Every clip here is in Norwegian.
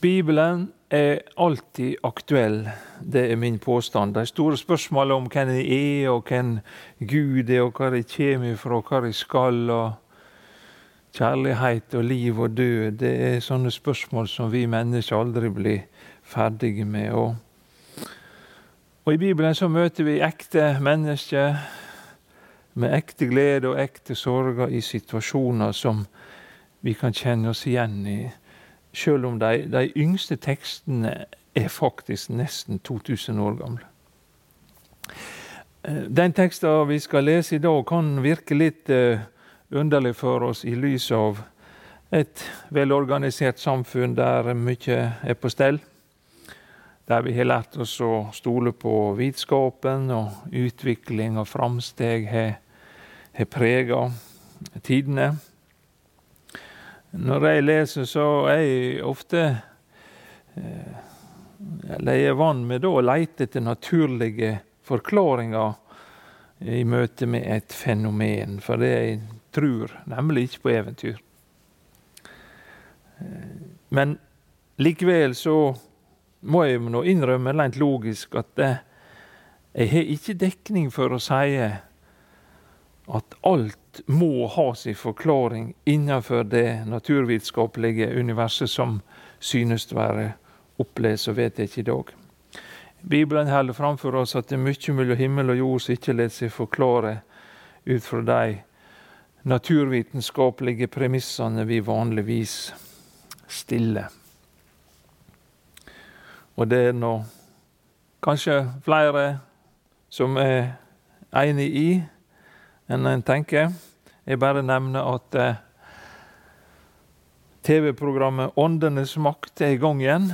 Bibelen er alltid aktuell, det er min påstand. De store spørsmålene om hvem jeg er, og hvem Gud er, og hvor jeg kommer fra, og hvor jeg skal, og kjærlighet og liv og død, det er sånne spørsmål som vi mennesker aldri blir ferdige med. Og, og i Bibelen så møter vi ekte mennesker med ekte glede og ekte sorger i situasjoner som vi kan kjenne oss igjen i selv om de, de, yngste tekstene er faktisk nesten 2000 år gamle. Eh, den teksten vi skal lese i dag, kan virke litt uh, underlig for oss i lys av et velorganisert samfunn der mye er på stell. Der vi har lært oss å stole på vitenskapen, og utvikling og framsteg har prega tidene. Når jeg leser, så er jeg ofte eh, Eller jeg er vant med å lete etter naturlige forklaringer i møte med et fenomen, for det jeg tror nemlig ikke på eventyr. Eh, men likevel så må jeg nå innrømme rent logisk at jeg, jeg har ikke dekning for å si at alt må ha sin forklaring innenfor det naturvitenskapelige universet som synes å være opplest, jeg ikke i dag. Bibelen holder framfor oss at det er mye mellom himmel og jord som ikke lar seg forklare ut fra de naturvitenskapelige premissene vi vanligvis stiller. Og det er nå kanskje flere som er enig i enn en tenker. Jeg bare nevner at eh, TV-programmet Åndenes makt er i gang igjen.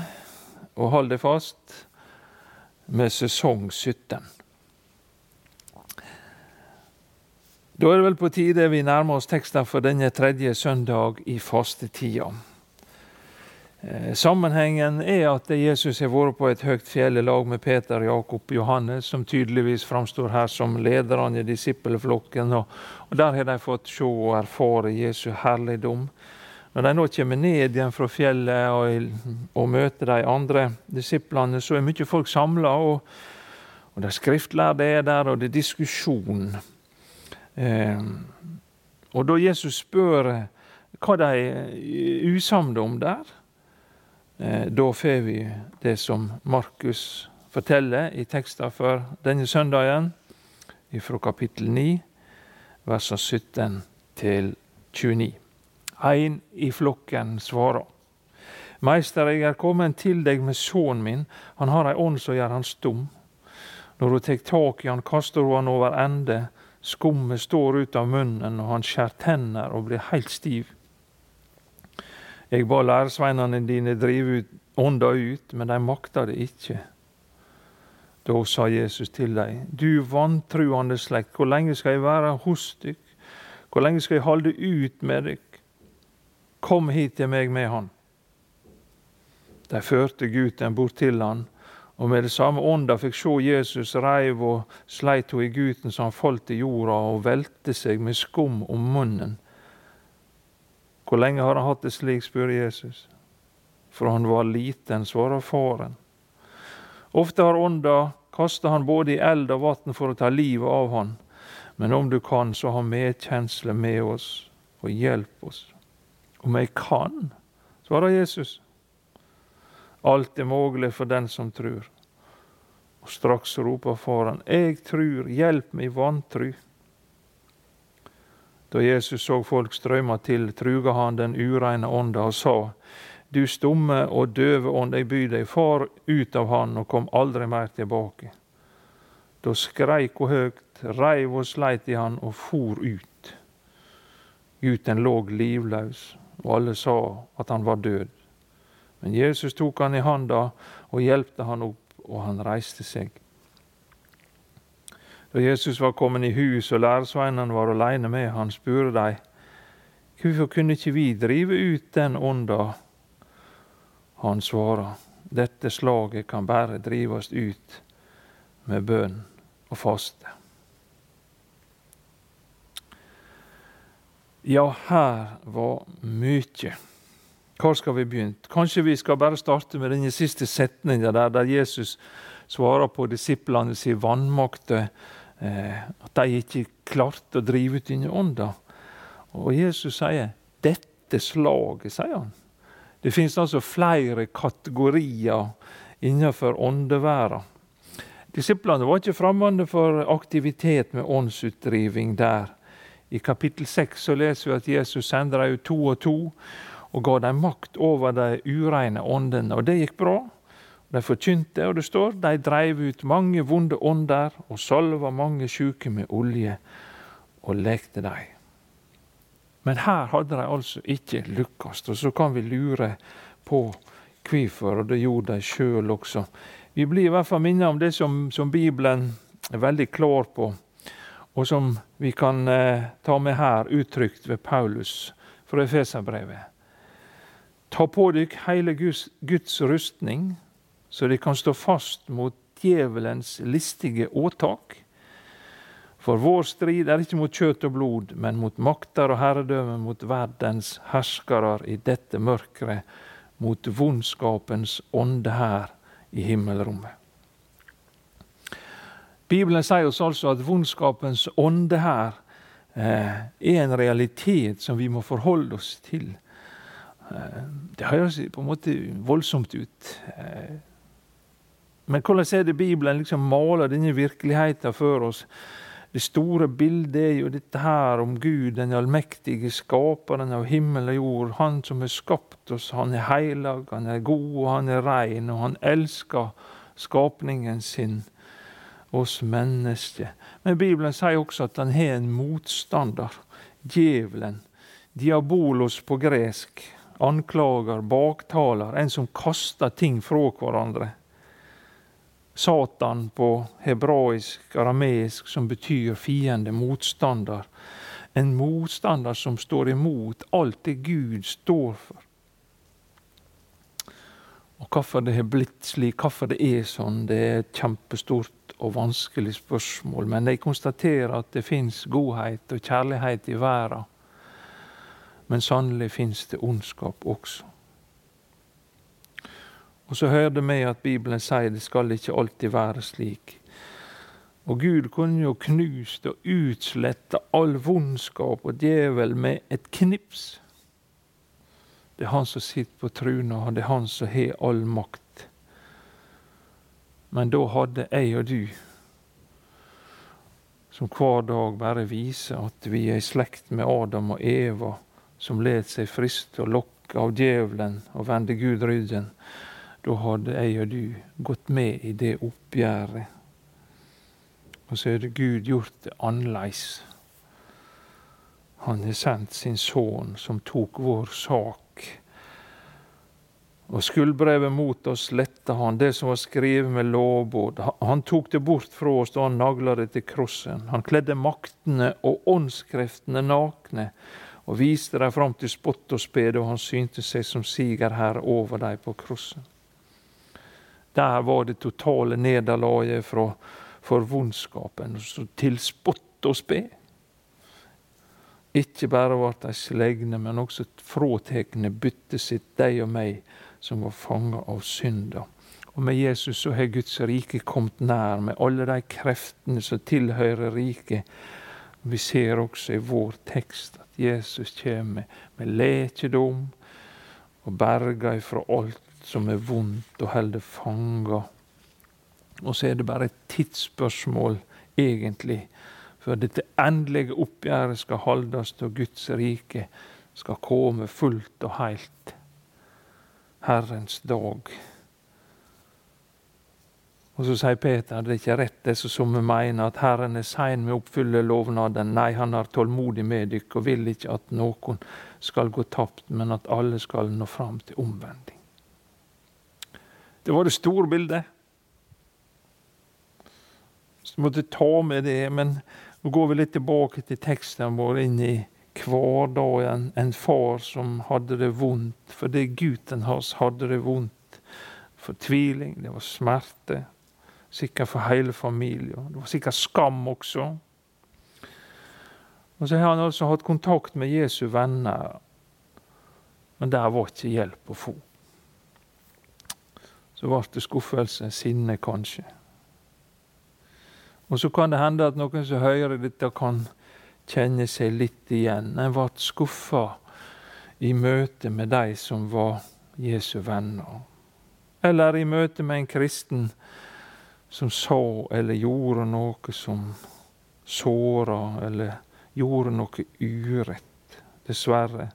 Og hold deg fast med sesong 17. Da er det vel på tide vi nærmer oss teksten for denne tredje søndag i fastetida. Eh, sammenhengen er at Jesus har vært på et høyt fjell i lag med Peter, Jakob og Johannes, som tydeligvis framstår her som lederne i disippelflokken. Og, og Der har de fått se og erfare Jesu herligdom. Når de nå kommer ned igjen fra fjellet og, og møter de andre disiplene, så er mye folk samla, og, og de skriftlærde er der, og det er diskusjon. Eh, og da Jesus spør hva de er usamde om der, Eh, da får vi det som Markus forteller i teksten for denne søndagen, fra kapittel 9, versene 17 til 29. Ein i flokken svarer. Meister, jeg er kommet til deg med sønnen min, han har ei ånd som gjør han stum. Når hun tek tak i han, kaster hun han over ende, skummet står ut av munnen, og han skjærer tenner og blir heilt stiv. Jeg ba læresveinene dine drive ut, ånda ut, men de makta det ikke. Da sa Jesus til dem, du vantruende slekt, hvor lenge skal jeg være hos dykk? Hvor lenge skal jeg holde ut med dykk? Kom hit til meg med han. De førte gutten bort til han, og med det samme ånda fikk se Jesus reiv og sleit ho i gutten så han falt i jorda og velte seg med skum om munnen. Hvor lenge har han hatt det slik, spør Jesus. For han var liten, svarer faren. Ofte har ånda kasta han både i eld og vann for å ta livet av han. Men om du kan, så ha medkjensle med oss og hjelp oss. Om jeg kan, svarer Jesus. Alt er mulig for den som tror. Og straks roper faren, jeg trur, hjelp meg vantru. Da Jesus så folk strømme til, truga han den ureine ånda og sa:" Du stumme og døve ånd, jeg byr deg, far ut av han og kom aldri mer tilbake. Da skreik hun høgt, reiv og sleit i han og for ut. Gutten lå livløs, og alle sa at han var død. Men Jesus tok han i handa og hjelpte han opp, og han reiste seg. Da Jesus var kommet i hus og læresveinene var alene med han, spurte de hvorfor kunne ikke vi drive ut den ånda? Han svarer dette slaget kan bare drives ut med bønn og faste. Ja, her var mye. Hvor skal vi begynne? Kanskje vi skal bare starte med denne siste setninga der, der Jesus svarer på disiplene sin vannmakt. Eh, at de ikke klarte å drive ut denne ånda. Og Jesus sier 'dette slaget', sier han. Det finnes altså flere kategorier innenfor åndeverden. Disiplene var ikke fremmede for aktivitet med åndsutdriving der. I kapittel 6 så leser vi at Jesus sender dem to og to og ga dem makt over de ureine åndene. Og det gikk bra. De forkynte, og det står de dreiv ut mange vonde ånder og salva mange sjuke med olje og lekte dem. Men her hadde de altså ikke lukkast, Og så kan vi lure på hvorfor, og det gjorde de sjøl også. Vi blir i hvert fall minnet om det som, som, Bibelen er veldig klar på, og som vi kan eh, ta med her, uttrykt ved Paulus fra Efeserbrevet. Ta på dykk hele Guds, Guds rustning, så de kan stå fast mot djevelens listige åtak. For vår strid er ikke mot kjøtt og blod, men mot makter og herredømme, mot verdens herskere i dette mørket, mot vondskapens ånde her i himmelrommet. Bibelen sier oss altså at vondskapens ånde her eh, er en realitet som vi må forholde oss til. Eh, det høres på en måte voldsomt ut. Eh, men hvordan er det Bibelen liksom maler denne virkeligheten for oss? Det store bildet er jo dette her om Gud, den allmektige skaperen av himmel og jord. Han som har skapt oss. Han er heilag, han er god, og han er rein, og han elsker skapningen sin, oss mennesker. Men Bibelen sier også at han har en motstander, djevelen. Diabolos på gresk. Anklager, baktaler, en som kaster ting fra hverandre. Satan på hebraisk, arameisk, som betyr fiende, motstander. En motstander som står imot alt det Gud står for. Og Hvorfor det har blitt slik, hvorfor det er sånn, det er et kjempestort og vanskelig spørsmål. Men jeg konstaterer at det fins godhet og kjærlighet i verden. Men sannelig fins det ondskap også. Og så hørte vi at Bibelen sier det skal ikke alltid være slik. Og Gud kunne jo knust og utslette all vondskap og djevel med et knips. Det er Han som sitter på truna, det er Han som har all makt. Men da hadde jeg og du, som hver dag bare viser at vi er i slekt med Adam og Eva, som let seg friste og lokke av djevelen og vende Gud ryggen, da hadde jeg og du gått med i det oppgjøret. Og så hadde Gud gjort det annerledes. Han har sendt sin sønn, som tok vår sak. Og skuldbrevet mot oss letta han, det som var skrevet med lovbod. Han tok det bort fra oss da han nagla det til krossen. Han kledde maktene og åndskreftene nakne og viste dem fram til spott og spe da han synte seg som her over dem på krossen. Der var det totale nederlaget for vondskapen, til spott og spe. Ikke bare ble de slegne, men også fråtekne byttet sitt, de og meg, som var fanga av synda. Og med Jesus så har Guds rike kommet nær, med alle de kreftene som tilhører riket. Vi ser også i vår tekst at Jesus kommer med lekedom og berger ifra alt som er vondt og holder fanga. Og så er det bare et tidsspørsmål, egentlig, før dette endelige oppgjøret skal holdes, og Guds rike skal komme fullt og heilt. Herrens dag. Og Så sier Peter det er ikke rett det som vi mener, at Herren er sein med å oppfylle lovnaden. Nei, han har tålmodig med dykk og vil ikke at noen skal gå tapt, men at alle skal nå fram til omvending. Det var det store bildet. Så måtte ta med det. Men nå går vi litt tilbake til teksten vår, inn i hverdagen. En far som hadde det vondt fordi gutten hans hadde det vondt. Fortviling, det var smerte. Sikkert for hele familien. Det var sikkert skam også. Og så har han altså hatt kontakt med Jesu venner. Men der var ikke hjelp å få. Så ble det skuffelse, sinne kanskje. Og så kan det hende at noen som hører dette, kan kjenne seg litt igjen. En ble skuffa i møte med de som var Jesu venner. Eller i møte med en kristen som sa eller gjorde noe som såra, eller gjorde noe urett. Dessverre.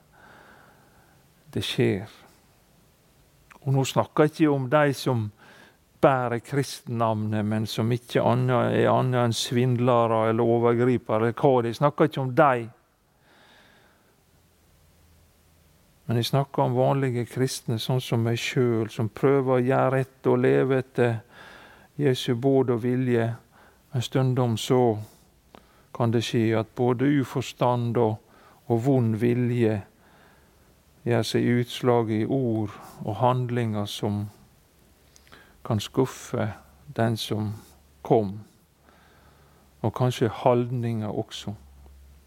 Det skjer. Og nå snakker jeg ikke om de som bærer kristennavnet, men som ikke er annet enn svindlere eller overgripere. Jeg snakker ikke om dem. Men jeg snakker om vanlige kristne, sånn som meg sjøl, som prøver å gjøre rett og leve etter Jesu båd og vilje. Men stundom så kan det skje at både uforstand og, og vond vilje gjør seg utslag i ord og handlinger som kan skuffe den som kom, og kanskje holdninger også.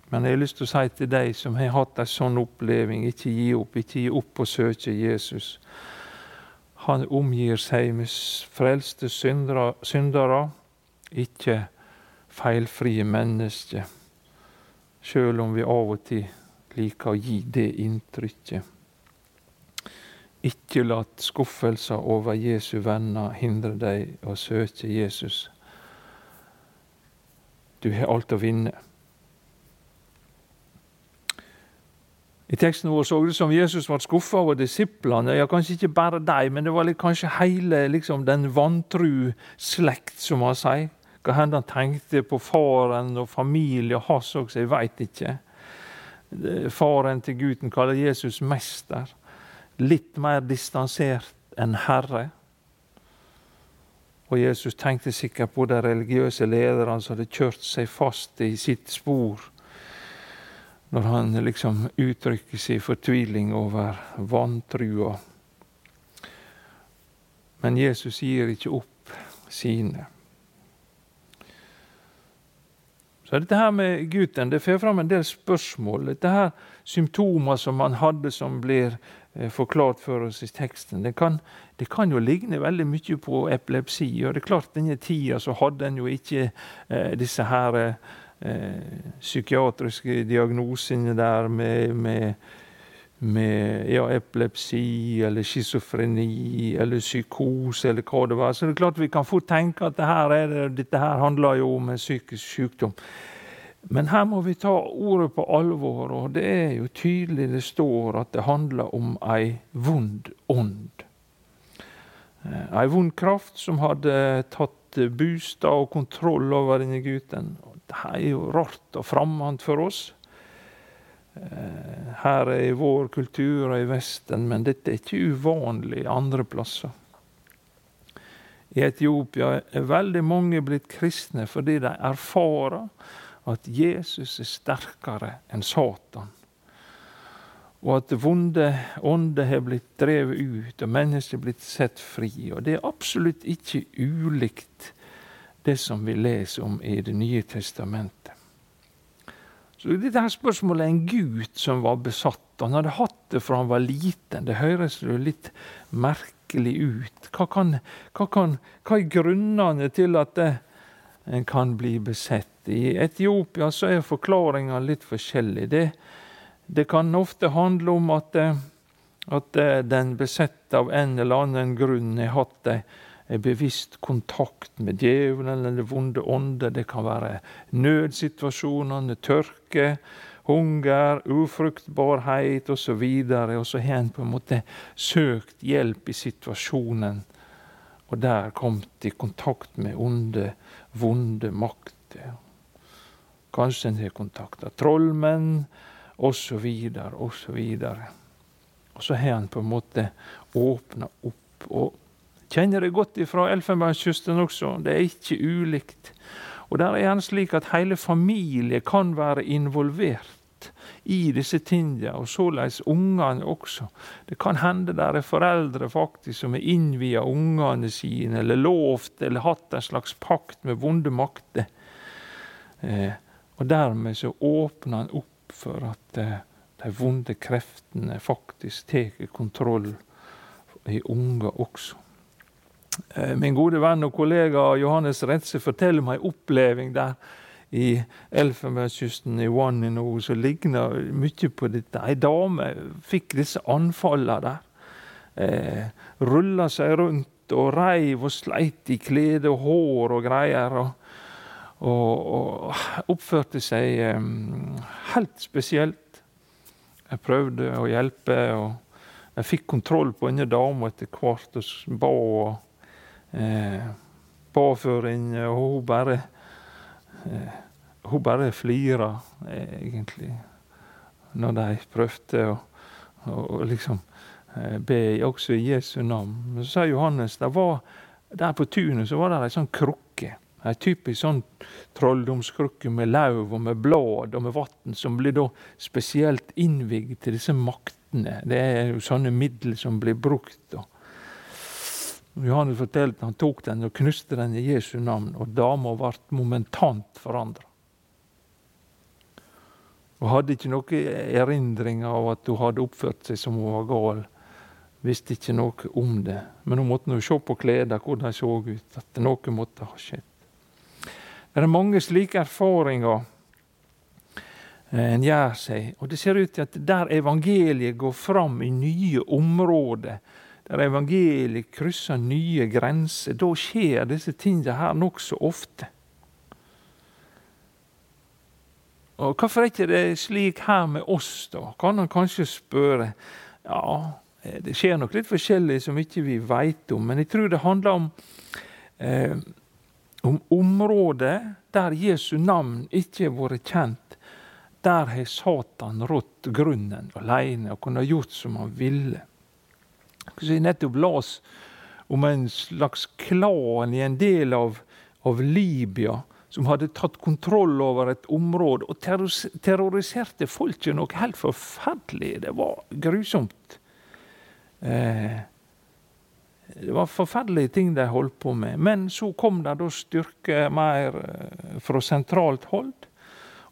Men jeg har lyst til å si til deg som har hatt en sånn oppleving, ikke gi opp. Ikke gi opp å søke Jesus. Han omgir seg med frelste syndere, ikke feilfrie mennesker. Sjøl om vi av og til liker å gi det inntrykket. Ikke la skuffelser over Jesu venner hindre deg å søke Jesus. Du har alt å vinne. I teksten vår så det som Jesus var skuffa over disiplene. Ja, Kanskje ikke bare dem, men det var kanskje hele liksom, den vantru slekt, som han sier. Hva hende han tenkte på faren og familie hans også, jeg veit ikke. Faren til gutten kaller Jesus mester. Litt mer distansert enn herre. Og Jesus tenkte sikkert på de religiøse lederne som hadde kjørt seg fast i sitt spor, når han liksom uttrykker sin fortviling over vantrua. Men Jesus gir ikke opp sine. Så dette her med gutten det fører fram en del spørsmål. Dette her symptomer som han hadde, som blir eh, forklart for oss i teksten, det kan, det kan, jo ligne veldig mye på epilepsi. Og det er klart, denne tida så hadde en jo ikke eh, disse her eh, psykiatriske diagnosene der med, med med ja, epilepsi eller schizofreni eller psykose eller hva det var. Så det er klart vi kan fort tenke at det her det, dette her handler jo om en psykisk sykdom. Men her må vi ta ordet på alvor, og det er jo tydelig det står at det handler om ei vond ånd. Eh, ei vond kraft som hadde tatt bostad og kontroll over denne gutten. Det er jo rart og fremmed for oss. Eh, her i vår kultur og i Vesten, men dette er ikke uvanlig andre plasser. I Etiopia er veldig mange blitt kristne fordi de erfarer at Jesus er sterkere enn Satan. Og at vonde ånder har blitt drevet ut, og mennesker blitt sett fri. Og det er absolutt ikke ulikt det som vi leser om i Det nye testamentet. Så dette her spørsmålet er en gutt som var besatt. Han hadde hatt det fra han var liten. Det høres jo litt merkelig ut. Hva, kan, hva, kan, hva er grunnene til at det, en kan bli besett? I Etiopia så er forklaringa litt forskjellig. Det, det, kan ofte handle om at, at den besette av en eller annen grunn har hatt det bevisst kontakt med djevelen eller vonde ånder. Det kan være nødsituasjonene, tørke, hunger, ufruktbarhet osv. Og så har en på en måte søkt hjelp i situasjonen, og der kommet i kontakt med onde, vonde makter. Kanskje en har kontakta trollmenn, osv., osv. Og så har en på en måte åpna opp. og Kjenner det godt fra Elfenbenskysten også. Det er ikke ulikt. Og der er han slik at hele familien kan være involvert i disse tingene, og såleis ungene også. Det kan hende der er foreldre faktisk som har innvia ungene sine, eller lovt eller hatt en slags pakt med vonde makter. Eh, og dermed så åpner han opp for at eh, de vonde kreftene faktisk tar kontroll i unger også. Eh, min gode venn og kollega Johannes Retze forteller meg en oppleving der i Elfenbenskysten i Wanino som ligner mye på dette. Ei dame fikk disse anfallene der. Eh, Rulla seg rundt og reiv og sleit i klede og hår og greier. og og, og oppførte seg eh, helt spesielt. Jeg prøvde å hjelpe, og jeg fikk kontroll på denne dama etter hvert og ba. Eh, påføring. og hun bare eh, Hun bare flira, eh, egentlig, når de prøvde å og, liksom eh, be også i Jesu navn. Så sa Johannes det var, der på tunet så var det ei sånn krukke. Ei typisk sånn trolldomskrukke med lauv og med blad og med vann, som blir da spesielt innvigd til disse maktene. Det er jo sånne midler som blir brukt. da. Johannes fortalte at han tok den og knuste den i Jesu navn, og dama ble momentant forandra. Hun hadde ikke noen erindring av at hun hadde oppført seg som hun var gal. Visste ikke noe om det. Men hun måtte nå se på klærne hvordan de så ut, at noe måtte ha skjedd. Det er mange slike erfaringer eh, en gjør seg. Og det ser ut til at der evangeliet går fram i nye områder, der evangeliet krysser nye grenser, da skjer disse tingene her nokså ofte. Og Hvorfor er ikke det slik her med oss, da? Kan han kanskje spørre. Ja, eh, det skjer nok litt forskjellig som ikke vi veit om, men jeg tror det handler om eh, om områder der Jesu navn ikke har vært kjent, der har Satan rått grunnen alene og kunne gjort som han ville. Så jeg nettopp las om en slags klan i en del av, av Libya som hadde tatt kontroll over et område og terroriserte folket noe helt forferdelig. Det var grusomt. Eh, det var forferdelige ting de holdt på med. Men så kom det da styrke mer eh, fra sentralt hold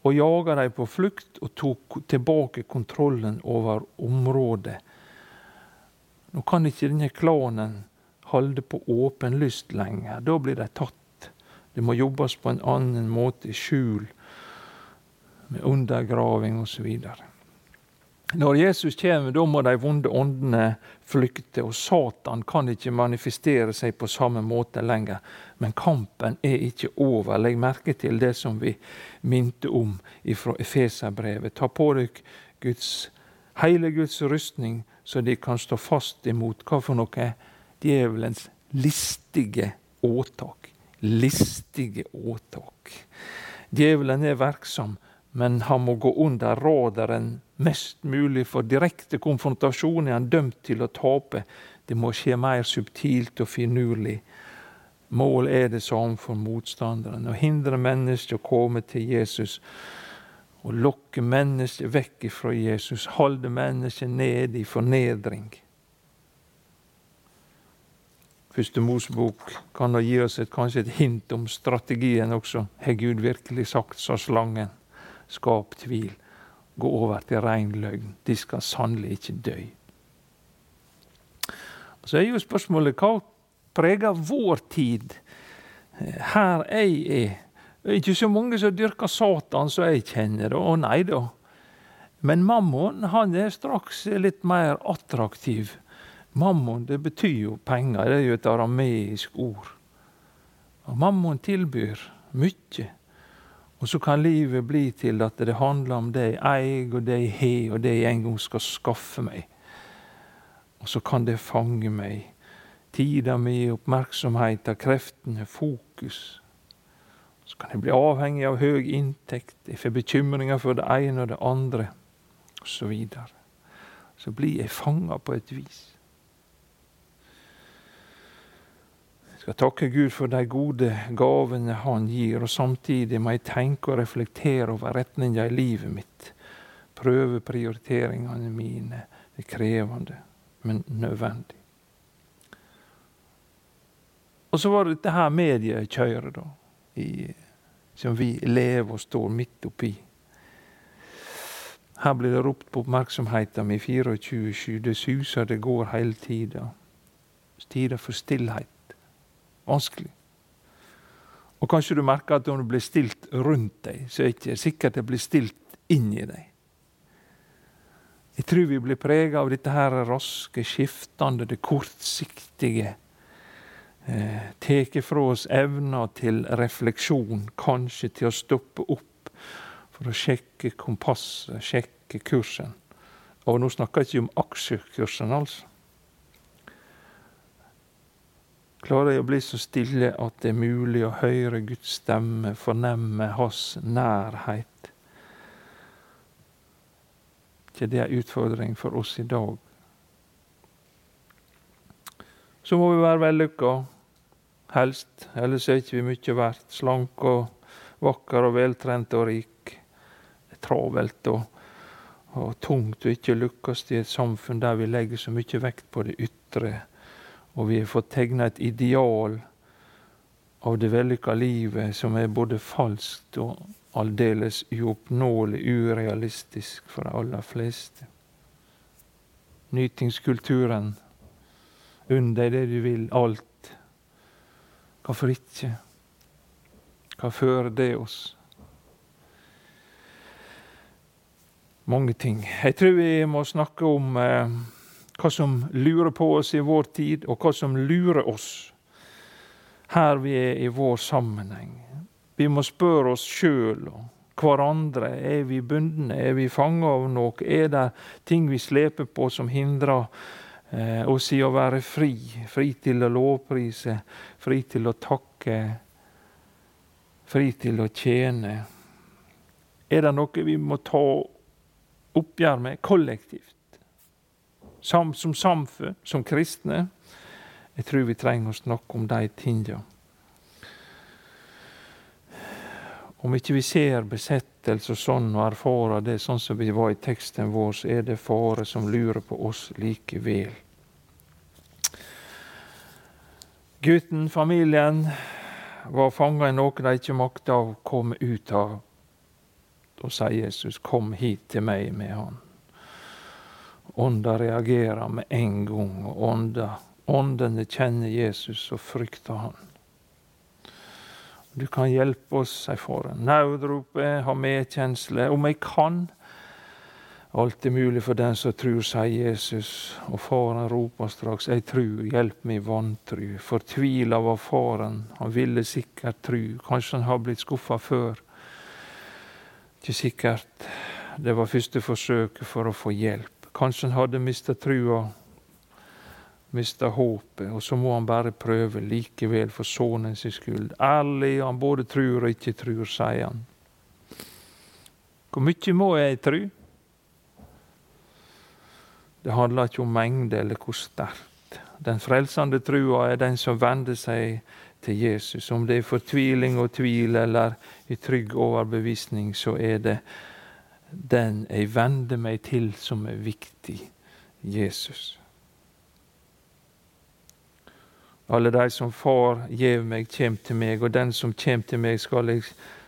og jaga dem på flukt og tok tilbake kontrollen over området. Nå kan ikke denne klanen holde på åpen lyst lenger. Da blir de tatt. Det må jobbes på en annen måte, i skjul, med undergraving osv. Når Jesus kommer, da må de vonde åndene flykte, og Satan kan ikke manifestere seg på samme måte lenger. Men kampen er ikke over. Legg merke til det som vi minte om fra Efeserbrevet. Ta på dere Guds, hele Guds rustning, så de kan stå fast imot hva for noe? Djevelens listige åtak. Listige åtak. Djevelen er verksom, men han må gå under radaren mest mulig, for direkte konfrontasjon er han dømt til å tape. Det må skje mer subtilt og finurlig. Mål er det samme for motstanderen. Å hindre mennesket å komme til Jesus. Å lokke mennesket vekk fra Jesus. Holde mennesket nede i fornedring. Første Mosebok kan da gi oss et, kanskje et hint om strategien også. Har Gud virkelig sagt, sa slangen. Skap tvil gå over til rein løgn. De skal sannelig ikke dø. Så er jo spørsmålet hva preger vår tid her jeg er? Det er ikke så mange som dyrker Satan som jeg kjenner, Å nei da. Men mammon han er straks litt mer attraktiv. Mammon det betyr jo penger, det er jo et arameisk ord. Og mammon tilbyr mye. Og så kan livet bli til at det handler om det jeg eier, og det jeg har, og det jeg en gang skal skaffe meg. Og så kan det fange meg. Tida mi, oppmerksomheten, kreftene, fokus. Så kan jeg bli avhengig av høy inntekt. Jeg får bekymringer for det ene og det andre, osv. Så, så blir jeg fanga på et vis. Jeg skal takke Gud for de gode gavene Han gir, og samtidig må jeg tenke og reflektere over retninga i livet mitt. Prøve prioriteringene mine. Det er krevende, men nødvendig. Og så var det dette her mediekjøret, da, i, som vi lever og står midt oppi. Her blir det ropt på oppmerksomheten min 24-7. Det suser, det går hele tida. Tider for stillhet. Vanskelig. Og kanskje du merker at når det blir stilt rundt deg, så er det ikke sikkert det blir stilt i deg. Jeg tror vi blir prega av dette her raske, skiftende, det kortsiktige. Eh, fra oss evna til refleksjon, kanskje til å stoppe opp for å sjekke kompasset, sjekke kursen. Og nå snakker jeg ikke om aksjekursen, altså. klarer jeg å bli så stille at det er mulig å høre Guds stemme, fornemme Hans nærhet. ikke det er utfordring for oss i dag. Så må vi være vellykka, helst. Ellers er ikke vi mye verdt. Slank og vakker og veltrent og rik. Det er travelt og, og tungt å ikke lykkes i et samfunn der vi legger så mye vekt på det ytre og vi har fått tegna et ideal av det vellykka livet som er både falskt og aldeles uoppnåelig, urealistisk for de aller fleste. Nytingskulturen. Unn deg det du vil, alt. Hvorfor ikke? Hva fører det oss? Mange ting. Jeg tror vi må snakke om eh, hva som lurer på oss i vår tid, og hva som lurer oss her vi er i vår sammenheng. Vi må spørre oss sjøl og hverandre. Er vi bundne? Er vi fanga av noe? Er det ting vi sleper på som hindrer eh, si å være fri? Fri til å lovprise, fri til å takke, fri til å tjene. Er det noe vi må ta oppgjør med kollektivt? som samfunn, som kristne. Jeg tror vi trenger å snakke om de tingene. Om ikke vi ser besettelse og sånn og erfarer det sånn som vi var i teksten vår, så er det fare som lurer på oss likevel. Gutten, familien, var fanga i noe de ikke makta å komme ut av. Da sier Jesus, 'Kom hit til meg med Han'. Ånda reagerer med en gang, og åndene kjenner Jesus og frykter han. Du kan hjelpe oss, sier faren. Nødropet ha medkjensle. Om jeg kan. Alt er mulig for den som tror, sier Jesus. Og faren roper straks, jeg tror, hjelp meg vantru. Fortvila var faren, han ville sikkert tru. Kanskje han har blitt skuffa før. Ikke sikkert. Det var første forsøket for å få hjelp. Kanskje han hadde mista trua, mista håpet, og så må han bare prøve likevel for sønnen sin skyld. Ærlig, han både trur og ikke trur, sier han. Hvor mye må jeg tru? Det handler ikke om mengde eller hvor sterkt. Den frelsende trua er den som vender seg til Jesus. Om det er fortviling og tvil eller i trygg overbevisning, så er det den jeg vender meg til som er viktig Jesus. Alle de som Far gjev meg, kjem til meg, og den som kjem til meg, skal jeg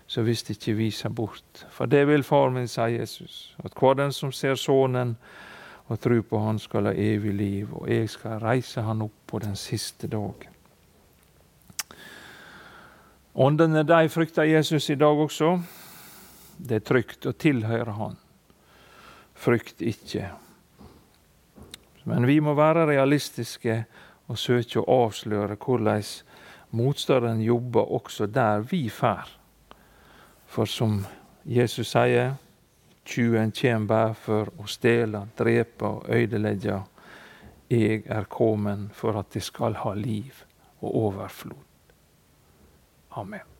så visst ikke vise bort. For det vil Far min, sa Jesus, at hver den som ser Sønnen og tror på Han, skal ha evig liv, og jeg skal reise Han opp på den siste dagen. Åndene de frykter Jesus i dag også. Det er trygt å tilhøre Han. Frykt ikke. Men vi må være realistiske og søke å avsløre hvordan motstanderen jobber også der vi fær. For som Jesus sier, tjuven kjem bare for å stjele, drepe og ødelegge. Jeg er kommet for at de skal ha liv og overflod. Amen.